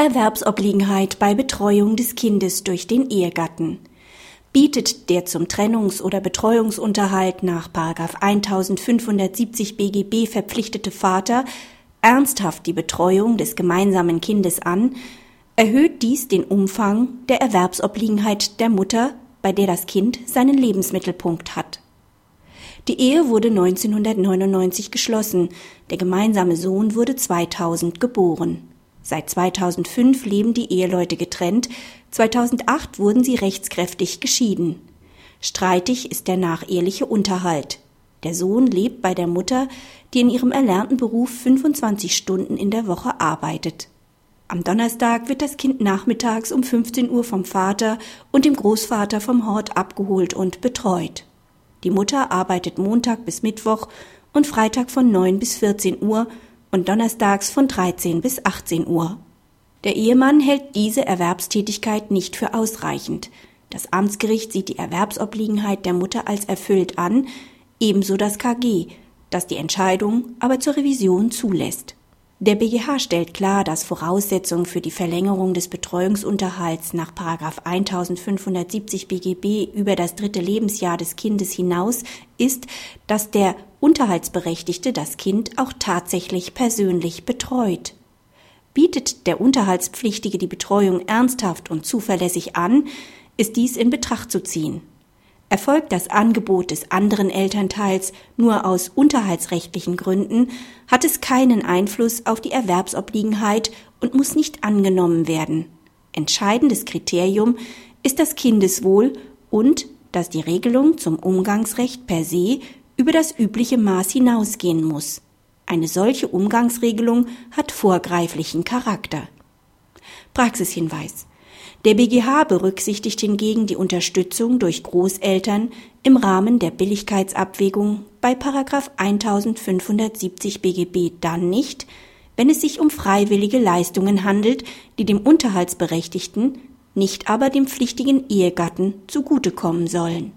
Erwerbsobliegenheit bei Betreuung des Kindes durch den Ehegatten. Bietet der zum Trennungs- oder Betreuungsunterhalt nach 1570 BGB verpflichtete Vater ernsthaft die Betreuung des gemeinsamen Kindes an, erhöht dies den Umfang der Erwerbsobliegenheit der Mutter, bei der das Kind seinen Lebensmittelpunkt hat. Die Ehe wurde 1999 geschlossen, der gemeinsame Sohn wurde 2000 geboren. Seit 2005 leben die Eheleute getrennt, 2008 wurden sie rechtskräftig geschieden. Streitig ist der nacheheliche Unterhalt. Der Sohn lebt bei der Mutter, die in ihrem erlernten Beruf 25 Stunden in der Woche arbeitet. Am Donnerstag wird das Kind nachmittags um 15 Uhr vom Vater und dem Großvater vom Hort abgeholt und betreut. Die Mutter arbeitet Montag bis Mittwoch und Freitag von 9 bis 14 Uhr und donnerstags von 13 bis 18 Uhr. Der Ehemann hält diese Erwerbstätigkeit nicht für ausreichend. Das Amtsgericht sieht die Erwerbsobliegenheit der Mutter als erfüllt an, ebenso das KG, das die Entscheidung aber zur Revision zulässt. Der BGH stellt klar, dass Voraussetzung für die Verlängerung des Betreuungsunterhalts nach 1570 BGB über das dritte Lebensjahr des Kindes hinaus ist, dass der Unterhaltsberechtigte das Kind auch tatsächlich persönlich betreut. Bietet der Unterhaltspflichtige die Betreuung ernsthaft und zuverlässig an, ist dies in Betracht zu ziehen. Erfolgt das Angebot des anderen Elternteils nur aus unterhaltsrechtlichen Gründen, hat es keinen Einfluss auf die Erwerbsobliegenheit und muss nicht angenommen werden. Entscheidendes Kriterium ist das Kindeswohl und dass die Regelung zum Umgangsrecht per se über das übliche Maß hinausgehen muss. Eine solche Umgangsregelung hat vorgreiflichen Charakter. Praxishinweis der BGH berücksichtigt hingegen die Unterstützung durch Großeltern im Rahmen der Billigkeitsabwägung bei 1570 BGB dann nicht, wenn es sich um freiwillige Leistungen handelt, die dem Unterhaltsberechtigten, nicht aber dem pflichtigen Ehegatten zugutekommen sollen